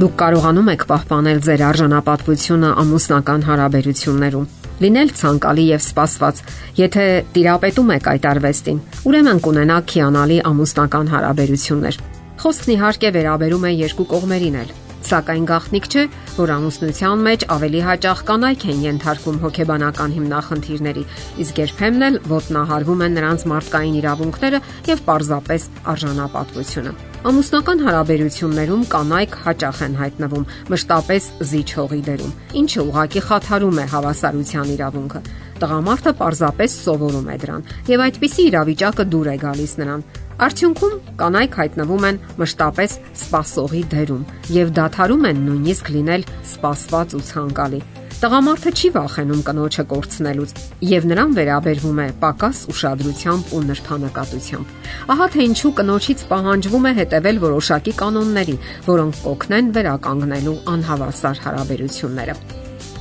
Դուք կարողանում եք պահպանել ձեր արժանապատվությունը ամուսնական հարաբերություններում։ Լինել ցանկալի եւ սպասված, եթե տիրապետում եք այդ արվեստին, ուրեմն կունենաք քիանալի ամուսնական հարաբերություններ։ Խոսքն իհարկե վերաբերում է երկու կողմերին էլ, սակայն գաղտնիք չէ, որ ամուսնության մեջ ավելի հաճախ կանայք են ենթարկվում հոգեբանական հիմնախնդիրների, իսկ երբեմն էլ ոտնահարվում են նրանց մարդկային իրավունքները եւ պարզապես արժանապատվությունը։ Ամուսնական հարաբերություններում կանայք հաճախ են հայտնվում մշտապես զիջողի դերում, ինչը ուղակի խաթարում է հավասարության իրավունքը։ Տղամարդը պարզապես սովորում է դրան, եւ այդպիսի իրավիճակը դուր է գալիս նրան։ Արդյունքում կանայք հայտնվում են մշտապես սпасողի դերում եւ դադարում են նույնիսկ լինել սпасված ու ցանկալի։ Տղամարդը չի վախենում կնոջը կորցնելուց եւ նրան վերաբերվում է պակաս ուշադրությամբ ու նրբանակատությամբ։ Ահա թե ինչու կնոջից պահանջվում է հետևել որոշակի կանոնների, որոնք կօգնեն վերականգնելու անհավասար հարաբերությունները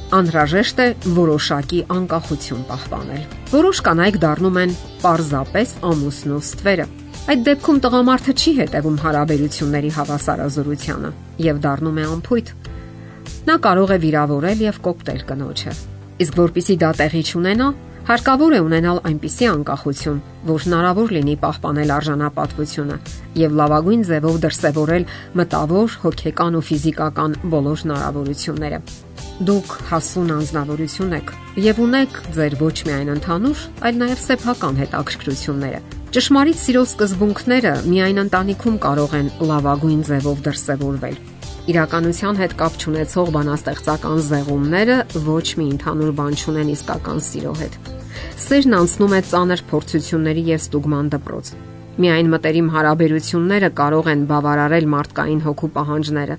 անհրաժեշտ է որոշակի անկախություն պահպանել։ Որոշ կանայք դառնում են պարզապես ամուսնու ստվերը։ Այդ դեպքում տղամարդը չի հետևում հարաբերությունների հավասարազորությանը եւ դառնում է անփույթ, Նա կարող է վիրավորել եւ կոպտել կնոջը։ Իսկ որpիսի դա տեղի չունենա, հարկավոր է ունենալ այնպիսի անկախություն, որ հնարավոր լինի պահպանել արժանապատվությունը եւ լավագույն ձևով դրսեւորել մտավոր, հոգեկան ու ֆիզիկական բոլոր հնարավորությունները։ Դուք հասուն անznավորություն եք եւ ունեք ձեր ոչ միայն ընդհանուր, այլ նաեւ սեփական հետաքրքրությունները։ Ճշմարիտ սիրո սկզբունքները միայն ընտանիքում կարող են լավագույն ձևով դրսևորվել իրականության հետ կապ չունեցող բանաստեղծական զեղումները ոչ մի ընդհանուր բան չունեն իսկական սիրո հետ։ Սերն անցնում է ծանր փորձությունների եւ ստուգման դպրոց։ Միայն մտերիմ հարաբերությունները կարող են բավարարել մարդկային հոգու պահանջները,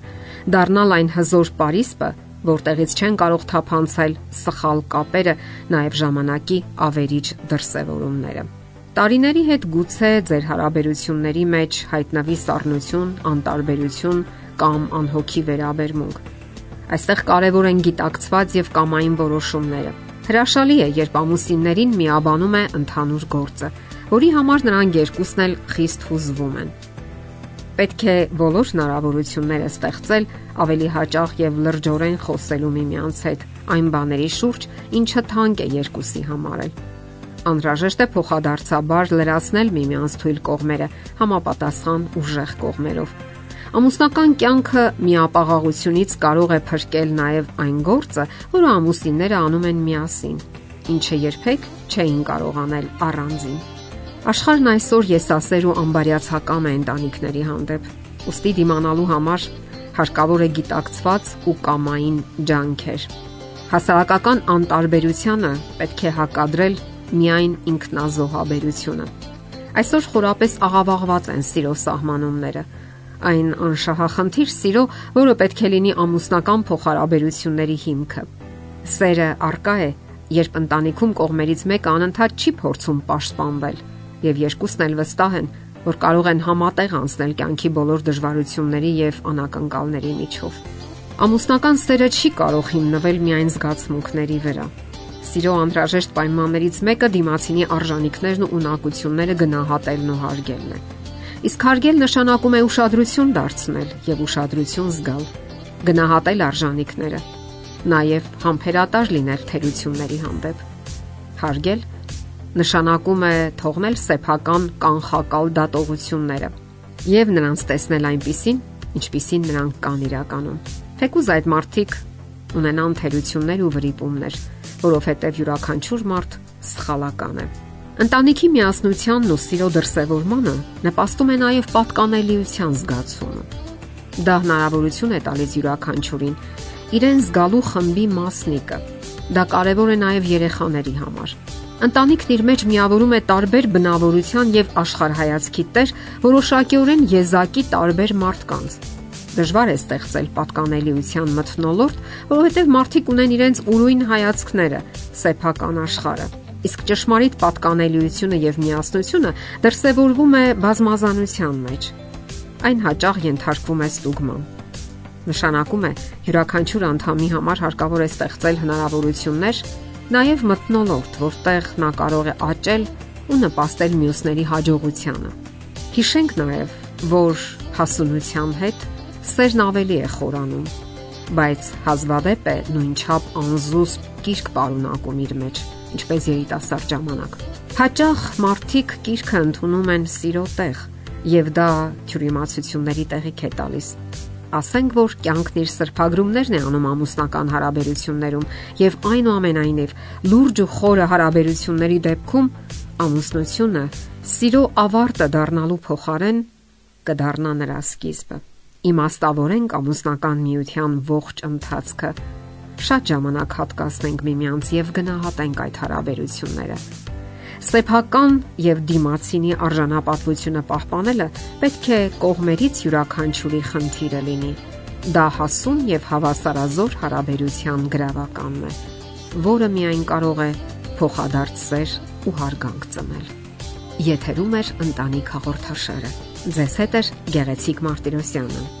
դառնալ այն հզոր պարիսպը, որտեղից չեն կարող թափանցել սխալ կապերը, նաև ժամանակի ավերիչ դրսևորումները։ Տարիների հետ գուցե ձեր հարաբերությունների մեջ հայտնվի սառնություն, անտարբերություն, կամ անհոգի վերաբերմունք։ Այստեղ կարևոր են գիտակցված եւ կամային որոշումները։ Հրաշալի է, երբ ամուսիններին միաբանում է ընդհանուր գործը, որի համար նրանք երկուսն էլ խիստ հուզվում են։ Պետք է բոլոր հնարավորությունները ստեղծել ավելի հաճախ եւ լրջորեն խոսելու միմյանց հետ այն բաների շուրջ, ինչը թանկ է երկուսի համար։ Անհրաժեշտ է փոխադարձաբար լրացնել միմյանց թույլ կողմերը համապատասխան ուժեղ կողմերով Ամուսնական կյանքը միապաղաղությունից կարող է փրկել նաև այն գործը, որը ամուսինները անում են միասին, ինչը երբեք չէին կարող անել առանձին։ Աշխարհն այսօր եսասեր ու անբարյացակամ է ընտանիքների հանդեպ։ Ոստի դիմանալու համար հարկավոր է գիտակցված ու կամային ջանքեր։ Հասարակական անտարբերությանը պետք է հակադրել միայն ինքնազոհաբերությունը։ Այսօր խորապես աղավաղված են սիրո սահմանումները այն անշահախնդիր սիրո, որը պետք է լինի ամուսնական փոխհարաբերությունների հիմքը։ Սերը արկա է, երբ ընտանիքում կողմերից մեկը անընդհատ չի փորձում պաշտպանվել, եւ երկուսն էլ վստահ են, որ կարող են համատեղ անցնել կյանքի բոլոր դժվարությունների եւ անակնկալների միջով։ Ամուսնական սերը չի կարող հիմնվել միայն զգացմունքների վրա։ Սիրո անհրաժեշտ պայմաններից մեկը դիմացինի արժանինքներն ու ունակությունները գնահատելն ու հարգելն է։ Իսկ հարգել նշանակում է ուշադրություն դարձնել եւ ուշադրություն զգալ, գնահատել արժանինքները, նաեւ համբերատար լինել թերությունների հանդեպ։ Հարգել նշանակում է թողնել սեփական կանխակալ դատողությունները եւ նրանց տեսնել այնպիսին, ինչպիսին նրանք կան իրականում։ Թեկուզ այդ մարդիկ ունենան թերություններ ու վրիպումներ, որովհետեւ յուրաքանչյուր մարդ սխալական է։ Ընտանիքի միասնությանն ու սիրո դրսևորմանը նպաստում է նաև պատկանելիության զգացումը։ Դա հնարավորություն է տալիս յուրաքանչյուրին իրեն զգալու խմբի մասնիկը։ Դա կարևոր է նաև երեխաների համար։ Ընտանիքն իր մեջ միավորում է տարբեր բնավորության եւ աշխարհայացքի տեր որոշակիորեն եզակի տարբեր մարդկանց։ Դժվար է ստեղծել պատկանելիության մթնոլորտ, որովհետև մարդիկ ունեն իրենց ուրույն հայացքները, սեփական աշխարհը Իսկ ճշմարիտ պատկանելիությունը եւ միասնությունը դրսևորվում է բազմազանության մեջ։ Այն հաճախ ենթարկվում է ստուգման։ Նշանակում է յուրաքանչյուր անդամի համար հարկավոր է ստեղծել հնարավորություններ, նաև մտնոլորտ, որտեղ նա կարող է աճել ու նպաստել մյուսների հաջողությանը։ Հիշենք նաև, որ հասունության հետ սերն ավելի է խորանում, բայց հազվադեպ է նույնչափ անզուսպ կիրք պարունակում իր մեջ, ինչպես երիտասարդ ժամանակ։ Հաճախ մարդիկ կիրքը ընդունում են սիրո տեղ, եւ դա թյուրիմացությունների տեղիք է տալիս։ Ասենք որ կյանքն իր սրբագրումներն է անում ամուսնական հարաբերություններում եւ այնուամենայնիվ լուրջ ու խորը հարաբերությունների դեպքում ամուսնությունը սիրո ավարտը դառնալու փոխարեն կդառնա նրա սկիզբը։ Իմաստավորենք ամուսնական միության ողջ ընթացքը։ Շատ ժամանակ հատկացնենք միմյանց եւ գնահատենք այդ հարաբերությունները սեփական եւ դիմացինի արժանապատվությունը պահպանելը պետք է կողմերից յուրաքանչյուրի խնդիրը լինի։ Դա հասուն եւ հավասարազոր հարաբերության գրավականն է, որը միայն կարող է փոխադարձ ու հարգանք ծնել։ Եթերում է ընտանիք հաղորդաշարը։ Ձեզ հետ է Գեղեցիկ Մարտիրոսյանը։